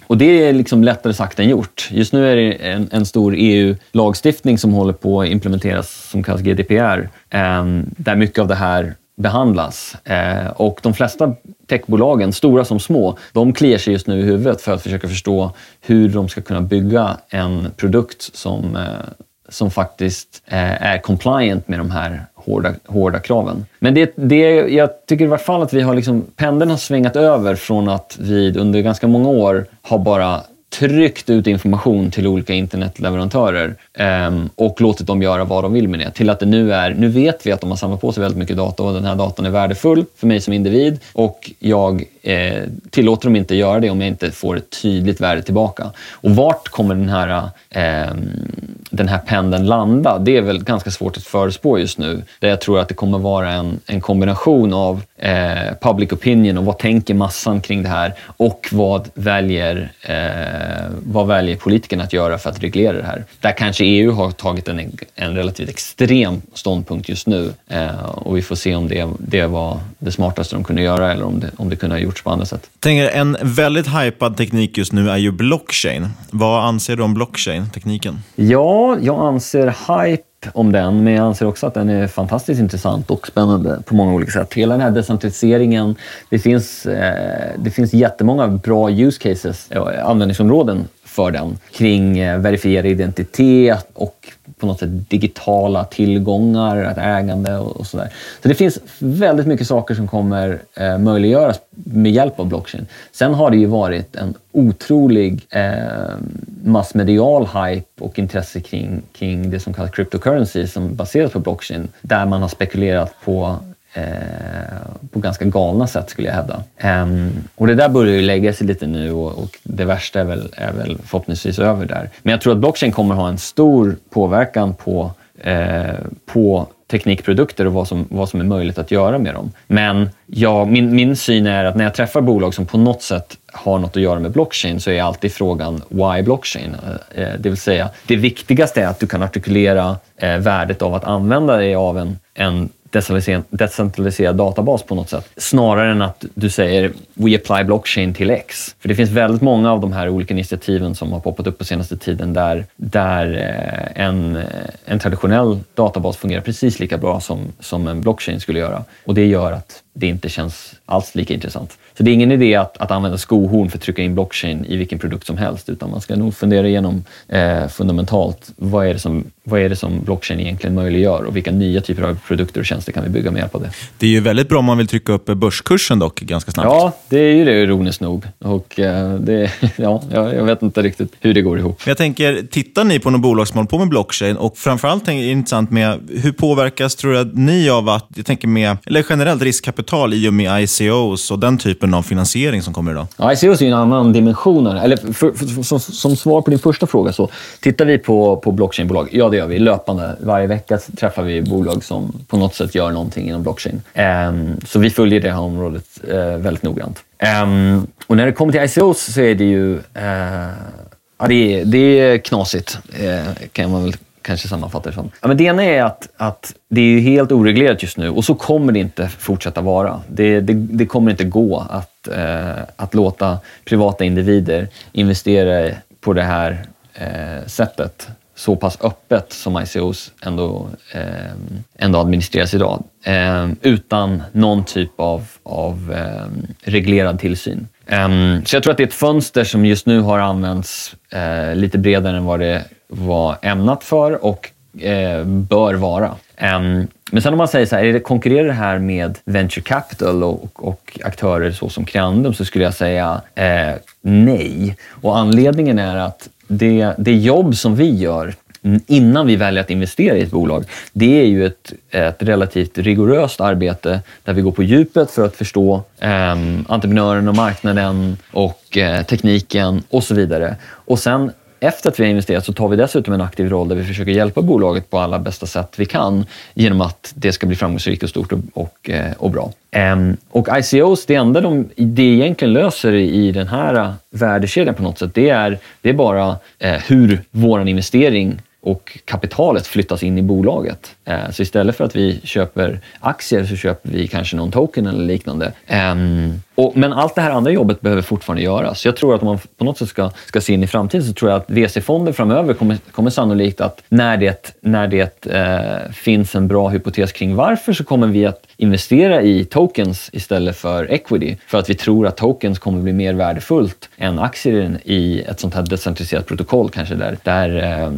och det är liksom lättare sagt än gjort. Just nu är det en, en stor EU-lagstiftning som håller på att implementeras som kallas GDPR, eh, där mycket av det här behandlas. Eh, och de flesta techbolagen, stora som små, de kliar sig just nu i huvudet för att försöka förstå hur de ska kunna bygga en produkt som eh, som faktiskt eh, är compliant med de här hårda, hårda kraven. Men det, det, jag tycker i varje fall att vi har liksom, pendeln har svängat över från att vi under ganska många år har bara tryckt ut information till olika internetleverantörer eh, och låtit dem göra vad de vill med det. Till att det nu är, nu vet vi att de har samlat på sig väldigt mycket data och den här datan är värdefull för mig som individ och jag eh, tillåter de inte göra det om jag inte får ett tydligt värde tillbaka. Och vart kommer den här, eh, den här pendeln landa? Det är väl ganska svårt att förespå just nu. Där jag tror att det kommer vara en, en kombination av eh, public opinion och vad tänker massan kring det här och vad väljer, eh, vad väljer politikerna att göra för att reglera det här. Där kanske EU har tagit en, en relativt extrem ståndpunkt just nu eh, och vi får se om det, det var det smartaste de kunde göra eller om det, om det kunde ha gjorts på andra sätt. Tänker, en väldigt hypad teknik just nu är ju blockchain. Vad anser du om blockchain-tekniken? Ja, jag anser hype om den, men jag anser också att den är fantastiskt intressant och spännande på många olika sätt. Hela den här decentraliseringen, det finns, eh, det finns jättemånga bra use cases, eh, användningsområden för den kring eh, verifierad identitet och på något sätt digitala tillgångar, ett ägande och, och sådär. Så det finns väldigt mycket saker som kommer eh, möjliggöras med hjälp av blockchain. Sen har det ju varit en otrolig eh, massmedial hype och intresse kring, kring det som kallas cryptocurrency som baseras på blockchain, där man har spekulerat på Eh, på ganska galna sätt skulle jag hävda. Ehm, och det där börjar ju lägga sig lite nu och, och det värsta är väl, är väl förhoppningsvis över där. Men jag tror att blockchain kommer ha en stor påverkan på, eh, på teknikprodukter och vad som, vad som är möjligt att göra med dem. Men ja, min, min syn är att när jag träffar bolag som på något sätt har något att göra med blockchain så är alltid frågan why blockchain? Eh, eh, det vill säga, det viktigaste är att du kan artikulera värdet av att använda dig av en, en decentraliserad databas på något sätt. Snarare än att du säger “We apply blockchain till X”. För det finns väldigt många av de här olika initiativen som har poppat upp på senaste tiden där, där eh, en, eh, en traditionell databas fungerar precis lika bra som, som en blockchain skulle göra. Och det gör att det inte känns alls lika intressant. Så det är ingen idé att, att använda skohorn för att trycka in blockchain i vilken produkt som helst, utan man ska nog fundera igenom eh, fundamentalt vad är, det som, vad är det som blockchain egentligen möjliggör och vilka nya typer av produkter och tjänster kan vi bygga med hjälp av det. Det är ju väldigt bra om man vill trycka upp börskursen dock ganska snabbt. Ja, det är ju det ironiskt nog. Och, eh, det, (laughs) ja, jag vet inte riktigt hur det går ihop. Jag tänker, tittar ni på något bolag som håller på med blockchain och framförallt är det intressant med hur påverkas tror jag ni av att, jag tänker med, eller generellt riskkapital i och med ICOs och den typen av finansiering som kommer idag? Ja, ICOs är en annan dimension. Eller för, för, för, som, som, svar på din första fråga så tittar vi på, på blockchainbolag. Ja, det gör vi löpande. Varje vecka träffar vi bolag som på något sätt gör någonting inom blockchain. Um, så vi följer det här området uh, väldigt noggrant. Um, och när det kommer till ICOs så är det ju uh, ja, det, är, det är knasigt, uh, kan man väl kanske sammanfattar det som. Ja, men det ena är att, att det är helt oreglerat just nu och så kommer det inte fortsätta vara. Det, det, det kommer inte gå att, eh, att låta privata individer investera på det här eh, sättet så pass öppet som ICOs ändå, eh, ändå administreras idag. Eh, utan någon typ av, av eh, reglerad tillsyn. Ehm, så jag tror att det är ett fönster som just nu har använts eh, lite bredare än vad det var ämnat för och eh, bör vara. Um, men sen om man säger så här, är det, konkurrerar det här med venture capital och, och aktörer så som Creandum så skulle jag säga eh, nej. Och anledningen är att det, det jobb som vi gör innan vi väljer att investera i ett bolag, det är ju ett, ett relativt rigoröst arbete där vi går på djupet för att förstå eh, entreprenören och marknaden och eh, tekniken och så vidare. Och sen efter att vi har investerat så tar vi dessutom en aktiv roll där vi försöker hjälpa bolaget på alla bästa sätt vi kan genom att det ska bli framgångsrikt och stort och, och, eh, och bra. Um, och ICOs, det enda de det egentligen löser i den här eh, värdekedjan på något sätt, det är, det är bara eh, hur vår investering och kapitalet flyttas in i bolaget. Eh, så istället för att vi köper aktier så köper vi kanske någon token eller liknande. Ehm, och, men allt det här andra jobbet behöver fortfarande göras. Jag tror att om man på något sätt ska, ska se in i framtiden så tror jag att VC-fonder framöver kommer, kommer sannolikt att när det, när det eh, finns en bra hypotes kring varför så kommer vi att investera i tokens istället för equity. För att vi tror att tokens kommer bli mer värdefullt än aktier i ett sånt här decentraliserat protokoll kanske där, där, eh,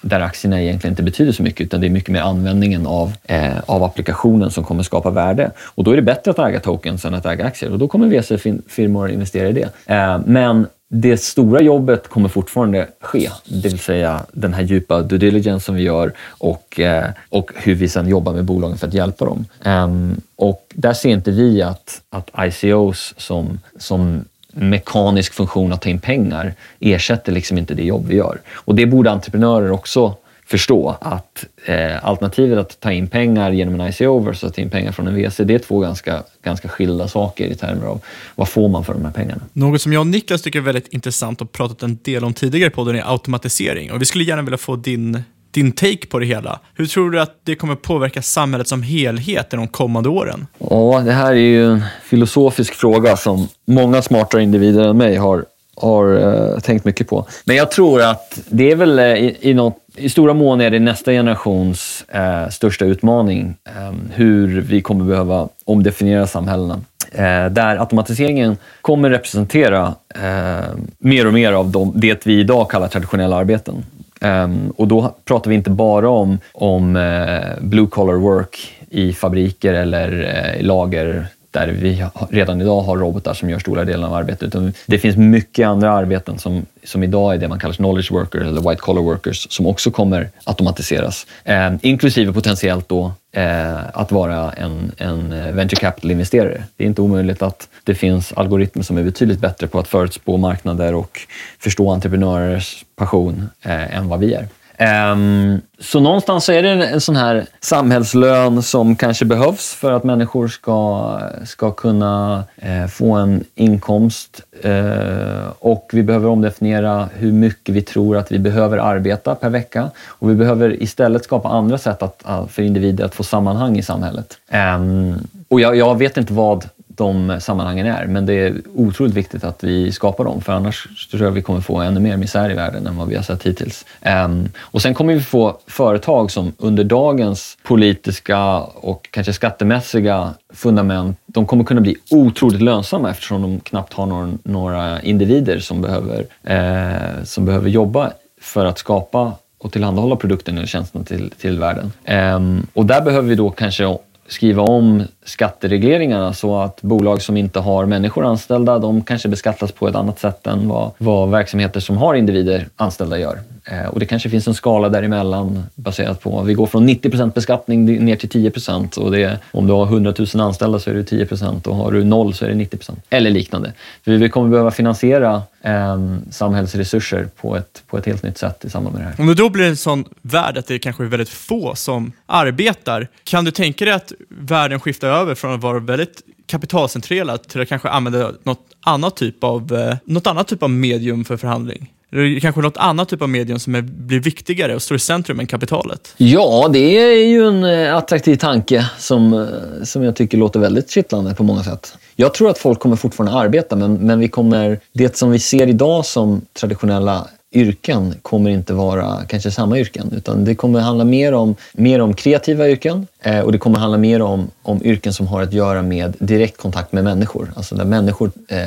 där aktierna egentligen inte betyder så mycket utan det är mycket mer användningen av, eh, av applikationen som kommer skapa värde. Och då är det bättre att äga tokens än att äga aktier och då kommer VC-firmor investera i det. Eh, men det stora jobbet kommer fortfarande ske, det vill säga den här djupa due diligence som vi gör och, eh, och hur vi sedan jobbar med bolagen för att hjälpa dem. Ehm, och där ser inte vi att, att ICOs som, som mekanisk funktion att ta in pengar ersätter liksom inte det jobb vi gör. Och det borde entreprenörer också förstå att eh, alternativet att ta in pengar genom en ICO versus att ta in pengar från en VC, det är två ganska, ganska skilda saker i termer av vad får man för de här pengarna. Något som jag och Niklas tycker är väldigt intressant och pratat en del om tidigare på podden är automatisering. Och vi skulle gärna vilja få din, din take på det hela. Hur tror du att det kommer påverka samhället som helhet de kommande åren? Ja, det här är ju en filosofisk fråga som många smartare individer än mig har har uh, tänkt mycket på. Men jag tror att det är väl uh, i, i något i stora mån är det nästa generations eh, största utmaning eh, hur vi kommer behöva omdefiniera samhällena. Eh, där automatiseringen kommer representera eh, mer och mer av de, det vi idag kallar traditionella arbeten. Ehm, och då pratar vi inte bara om, om eh, blue collar work i fabriker eller eh, lager där vi redan idag har robotar som gör stora delar av arbetet. Utan det finns mycket andra arbeten som, som idag är det man kallar knowledge workers eller white collar workers som också kommer automatiseras. Eh, inklusive potentiellt då eh, att vara en, en eh, venture capital-investerare. Det är inte omöjligt att det finns algoritmer som är betydligt bättre på att förutspå marknader och förstå entreprenörers passion eh, än vad vi är. Um, så någonstans så är det en sån här samhällslön som kanske behövs för att människor ska, ska kunna eh, få en inkomst. Eh, och vi behöver omdefiniera hur mycket vi tror att vi behöver arbeta per vecka. Och vi behöver istället skapa andra sätt att, för individer att få sammanhang i samhället. Um, och jag, jag vet inte vad de sammanhangen är. Men det är otroligt viktigt att vi skapar dem, för annars tror jag vi kommer få ännu mer misär i världen än vad vi har sett hittills. Um, och sen kommer vi få företag som under dagens politiska och kanske skattemässiga fundament, de kommer kunna bli otroligt lönsamma eftersom de knappt har några, några individer som behöver, eh, som behöver jobba för att skapa och tillhandahålla produkten eller tjänsten till, till världen. Um, och där behöver vi då kanske skriva om skatteregleringarna så att bolag som inte har människor anställda, de kanske beskattas på ett annat sätt än vad, vad verksamheter som har individer anställda gör. Eh, och det kanske finns en skala däremellan baserat på, vi går från 90 beskattning ner till 10 och det, om du har 100 000 anställda så är det 10% och har du noll så är det 90% Eller liknande. För vi kommer behöva finansiera eh, samhällsresurser på ett, på ett helt nytt sätt i samband med det här. Om det då blir en sån värld att det kanske är väldigt få som arbetar, kan du tänka dig att världen skiftar över från att vara väldigt kapitalcentrerad till att kanske använda något annat typ av, eh, något annat typ av medium för förhandling? Eller kanske något annat typ av medium som är, blir viktigare och står i centrum än kapitalet? Ja, det är ju en eh, attraktiv tanke som, eh, som jag tycker låter väldigt kittlande på många sätt. Jag tror att folk kommer fortfarande arbeta, men, men vi kommer, det som vi ser idag som traditionella yrken kommer inte vara kanske samma yrken, utan det kommer handla mer om, mer om kreativa yrken eh, och det kommer handla mer om, om yrken som har att göra med direkt kontakt med människor. Alltså där människor eh,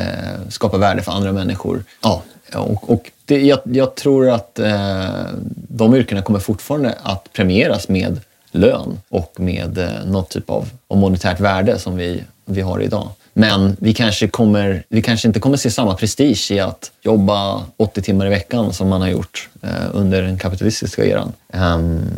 skapar värde för andra människor. Ja, och, och det, jag, jag, tror att eh, de yrkena kommer fortfarande att premieras med lön och med eh, något typ av, av monetärt värde som vi, vi har idag. Men vi kanske, kommer, vi kanske inte kommer se samma prestige i att jobba 80 timmar i veckan som man har gjort eh, under den kapitalistiska eran. Um,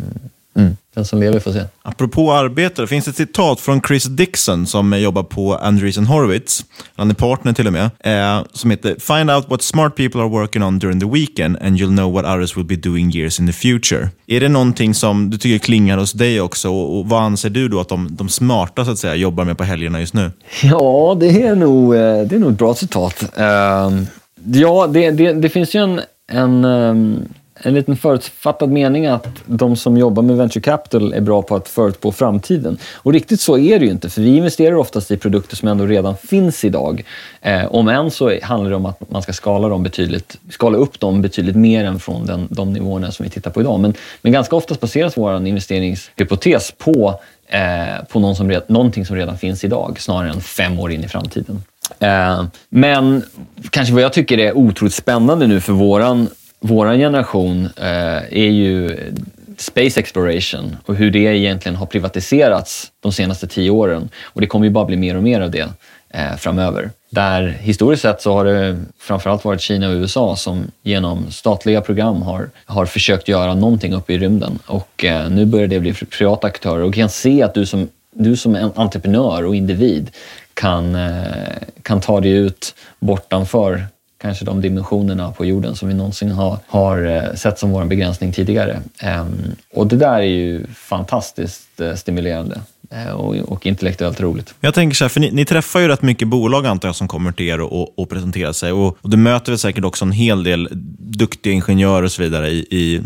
mm. Den som lever får se. Apropå arbetare, finns ett citat från Chris Dixon som jobbar på Andreessen Horowitz, han är partner till och med, eh, som heter “Find out what smart people are working on during the weekend and you'll know what others will be doing years in the future”. Är det någonting som du tycker klingar hos dig också och, och vad anser du då att de, de smarta så att säga, jobbar med på helgerna just nu? Ja, det är nog, eh, det är nog ett bra citat. Uh, ja, det, det, det, finns ju en, en um en liten förutfattad mening att de som jobbar med venture capital är bra på att förutspå framtiden. Och riktigt så är det ju inte, för vi investerar oftast i produkter som ändå redan finns idag. Eh, om än så handlar det om att man ska skala, dem betydligt, skala upp dem betydligt mer än från den, de nivåerna som vi tittar på idag. Men, men ganska oftast baseras vår investeringshypotes på, eh, på någon som, någonting som redan finns idag, snarare än fem år in i framtiden. Eh, men kanske vad jag tycker är otroligt spännande nu för våran vår generation eh, är ju space exploration och hur det egentligen har privatiserats de senaste tio åren. Och det kommer ju bara bli mer och mer av det eh, framöver. Där historiskt sett så har det framförallt varit Kina och USA som genom statliga program har, har försökt göra någonting uppe i rymden. Och eh, nu börjar det bli privata aktörer och kan se att du som, du som en entreprenör och individ kan, eh, kan ta dig ut bortanför kanske de dimensionerna på jorden som vi någonsin har, har eh, sett som vår begränsning tidigare. Ehm, och det där är ju fantastiskt eh, stimulerande. Eh, och, och, intellektuellt roligt. Jag tänker så här, för ni, ni, träffar ju rätt mycket bolag antar jag som kommer till er och, och presenterar sig. Och, och du möter väl säkert också en hel del duktiga ingenjörer och så vidare i, i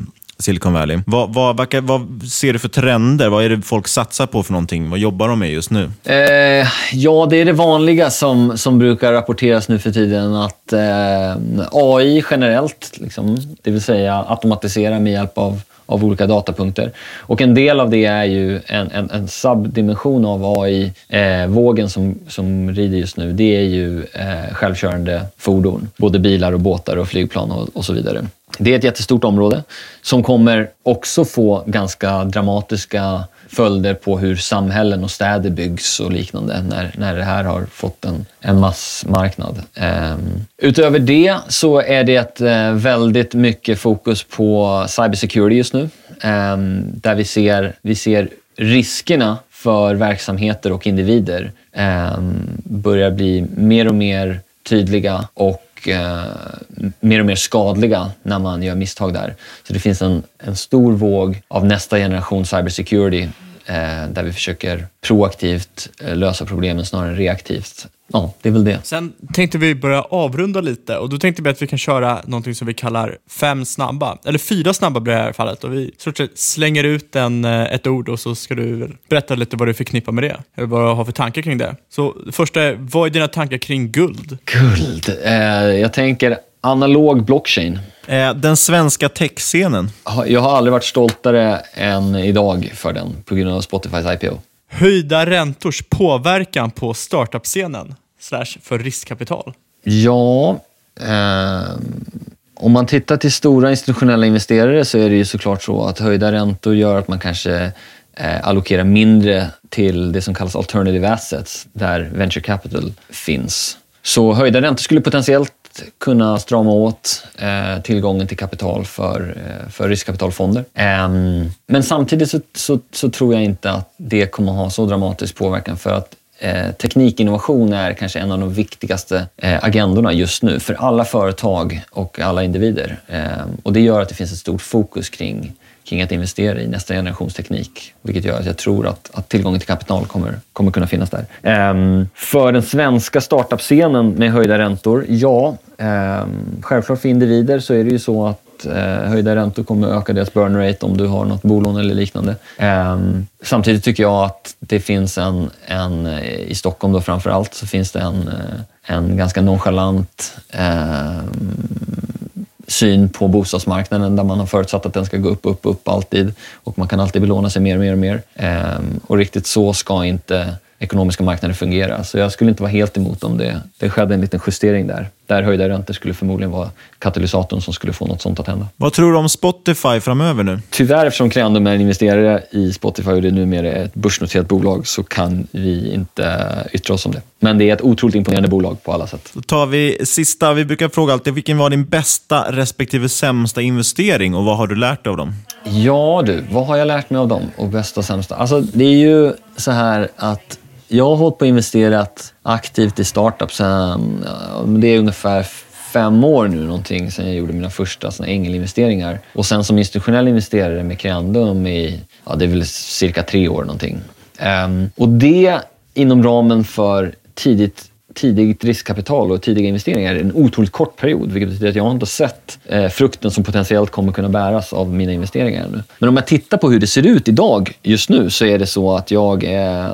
Silicon Valley. Vad, vad, vad, vad, ser du för trender? Vad är det folk satsar på för någonting? Vad jobbar de med just nu? Eh, ja, det är det vanliga som, som brukar rapporteras nu för tiden. Att eh, AI generellt, liksom, det vill säga automatisera med hjälp av av olika datapunkter. Och en del av det är ju en, en, en subdimension av AI-vågen eh, som, som rider just nu. Det är ju eh, självkörande fordon. Både bilar och båtar och flygplan och, och så vidare. Det är ett jättestort område som kommer också få ganska dramatiska följder på hur samhällen och städer byggs och liknande när, när det här har fått en, en massmarknad. Um, utöver det så är det uh, väldigt mycket fokus på cybersecurity just nu. Um, där vi ser, vi ser riskerna för verksamheter och individer um, börjar bli mer och mer tydliga och eh, mer och mer skadliga när man gör misstag där. Så det finns en, en stor våg av nästa generation cybersecurity där vi försöker proaktivt eh, lösa problemen snarare än reaktivt. Ja, det är väl det. Sen tänkte vi börja avrunda lite och då tänkte vi att vi kan köra någonting som vi kallar fem snabba, eller fyra snabba blir det här fallet och vi slänger ut en, eh, ett ord och så ska du berätta lite vad du förknippar med det, eller vad du har för tankar kring det. Så första är, vad är dina tankar kring guld? Guld? Eh, jag tänker analog blockchain. Eh, den svenska techscenen? Jag har aldrig varit stoltare än idag för den på grund av Spotifys IPO. Höjda räntors påverkan på startup-scenen slash för riskkapital? Ja, eh, om man tittar till stora institutionella investerare så är det ju såklart så att höjda räntor gör att man kanske eh, allokerar mindre till det som kallas alternative assets, där venture capital finns. Så höjda räntor skulle potentiellt kunna strama åt eh, tillgången till kapital för, eh, för riskkapitalfonder. Eh, men samtidigt så, så, så, tror jag inte att det kommer ha så dramatisk påverkan för att eh, teknikinnovation är kanske en av de viktigaste eh, agendorna just nu för alla företag och alla individer. Ehm, och det gör att det finns ett stort fokus kring kring att investera i nästa generations teknik. Vilket gör att jag tror att, att tillgången till kapital kommer, kommer kunna finnas där. Um, för den svenska startup-scenen med höjda räntor, ja. Um, självklart för individer så är det ju så att eh, höjda räntor kommer öka deras burn rate om du har något bolån eller liknande. Um, samtidigt tycker jag att det finns en, en eh, i Stockholm då framför allt, så finns det en, eh, en ganska nonchalant syn på bostadsmarknaden där man har förutsatt att den ska gå upp, upp, upp alltid och man kan alltid belåna sig mer och mer och mer. Ehm, och riktigt så ska inte ekonomiska marknader fungera. Så jag skulle inte vara helt emot om det, det skedde en liten justering där. Där höjda räntor skulle förmodligen vara katalysatorn som skulle få något sånt att hända. Vad tror du om Spotify framöver nu? Tyvärr, eftersom Creandum är en investerare i Spotify och det numera är ett börsnoterat bolag så kan vi inte yttra oss om det. Men det är ett otroligt imponerande bolag på alla sätt. Då tar vi sista. Vi brukar fråga alltid, vilken var din bästa respektive sämsta investering och vad har du lärt dig av dem? Ja du, vad har jag lärt mig av dem och bästa och sämsta? Alltså, det är ju så här att jag har hållit på och investerat aktivt i startups sen, det är ungefär fem år nu någonting sen jag gjorde mina första såna ängelinvesteringar. Och sen som institutionell investerare med Creandum i, ja det är väl cirka tre år någonting. Um, och det inom ramen för tidigt tidigt riskkapital och tidiga investeringar en otroligt kort period. Vilket betyder att jag inte har sett eh, frukten som potentiellt kommer kunna bäras av mina investeringar ännu. Men om jag tittar på hur det ser ut idag just nu så är det så att jag, eh,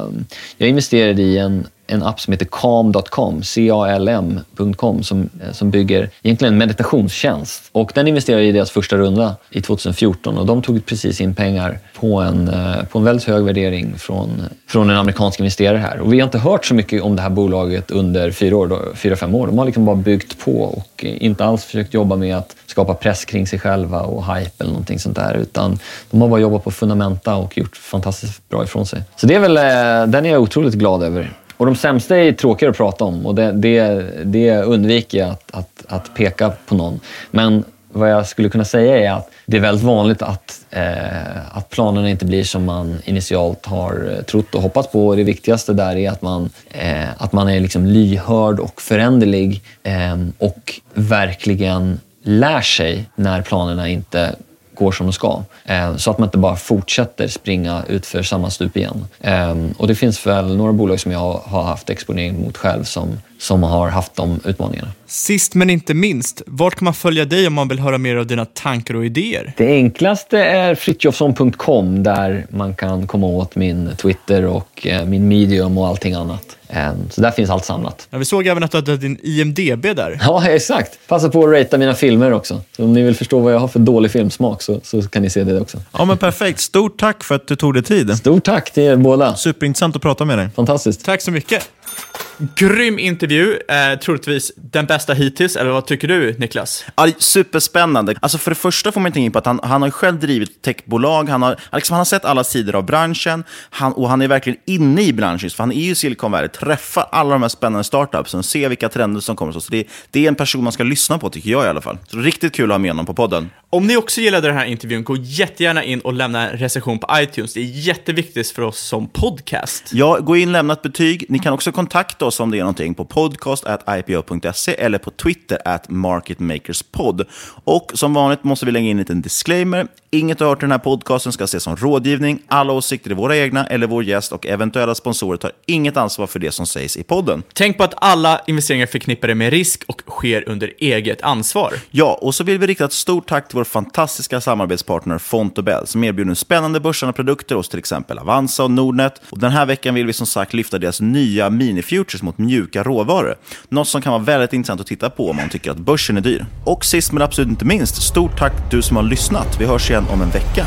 jag investerade i en en app som heter calm.com, C-A-L-M.com, som, eh, som bygger egentligen en meditationstjänst. Och den investerade i deras första runda i 2014 och de tog precis in pengar på en, eh, på en väldigt hög värdering från, från en amerikansk investerare här. Och vi har inte hört så mycket om det här bolaget under fyra, år, då, fyra fem år. De har liksom bara byggt på och inte alls försökt jobba med att skapa press kring sig själva och hype eller någonting sånt där. Utan de har bara jobbat på fundamenta och gjort fantastiskt bra ifrån sig. Så det är väl, eh, den är jag otroligt glad över. Och de sämsta är tråkigare att prata om och det, det, det undviker jag att, att, att, peka på någon. Men vad jag skulle kunna säga är att det är väldigt vanligt att, eh, att planerna inte blir som man initialt har eh, trott och hoppats på. Och det viktigaste där är att man, eh, att man är liksom lyhörd och föränderlig eh, och verkligen lär sig när planerna inte går som de ska. Eh, så att man inte bara fortsätter springa ut för samma stup igen. Eh, och det finns väl några bolag som jag har haft exponering mot själv som, som har haft de utmaningarna. Sist men inte minst, vart kan man följa dig om man vill höra mer av dina tankar och idéer? Det enklaste är fritjofsson.com där man kan komma åt min Twitter och eh, min medium och allting annat. Ehm, så där finns allt samlat. Ja, vi såg även att du hade din IMDB där. Ja, exakt. Passa på att ratea mina filmer också. Så om ni vill förstå vad jag har för dålig filmsmak så, så kan ni se det också. Ja, men perfekt. Stort tack för att du tog dig tid. Stort tack till er båda. Superintressant att prata med dig. Fantastiskt. Tack så mycket. Grym intervju, eh, troligtvis den bästa hittills, eller vad tycker du Niklas? Ja, superspännande. Alltså för det första får man tänka in på att han, han har själv drivit techbolag, han har, liksom, han har sett alla sidor av branschen han, och han är verkligen inne i branschen. För han är ju Silicon Valley, träffar alla de här spännande startupsen, ser vilka trender som kommer. Så det, det är en person man ska lyssna på tycker jag i alla fall. Så riktigt kul att ha med honom på podden. Om ni också gillade den här intervjun, gå jättegärna in och lämna en recension på iTunes. Det är jätteviktigt för oss som podcast. Ja, gå in, lämna ett betyg. Ni kan också kontakta oss om det är någonting på podcast.ipo.se eller på Twitter at marketmakerspod. Och som vanligt måste vi lägga in en liten disclaimer. Inget du har hört i den här podcasten ska ses som rådgivning. Alla åsikter är våra egna eller vår gäst och eventuella sponsorer tar inget ansvar för det som sägs i podden. Tänk på att alla investeringar förknippade med risk och sker under eget ansvar. Ja, och så vill vi rikta ett stort tack till vår fantastiska samarbetspartner Fontobel som erbjuder spännande börsande produkter hos till exempel Avanza och Nordnet. Och den här veckan vill vi som sagt lyfta deras nya minifutures mot mjuka råvaror. Något som kan vara väldigt intressant att titta på om man tycker att börsen är dyr. Och sist men absolut inte minst, stort tack du som har lyssnat. Vi hörs igen om en vecka.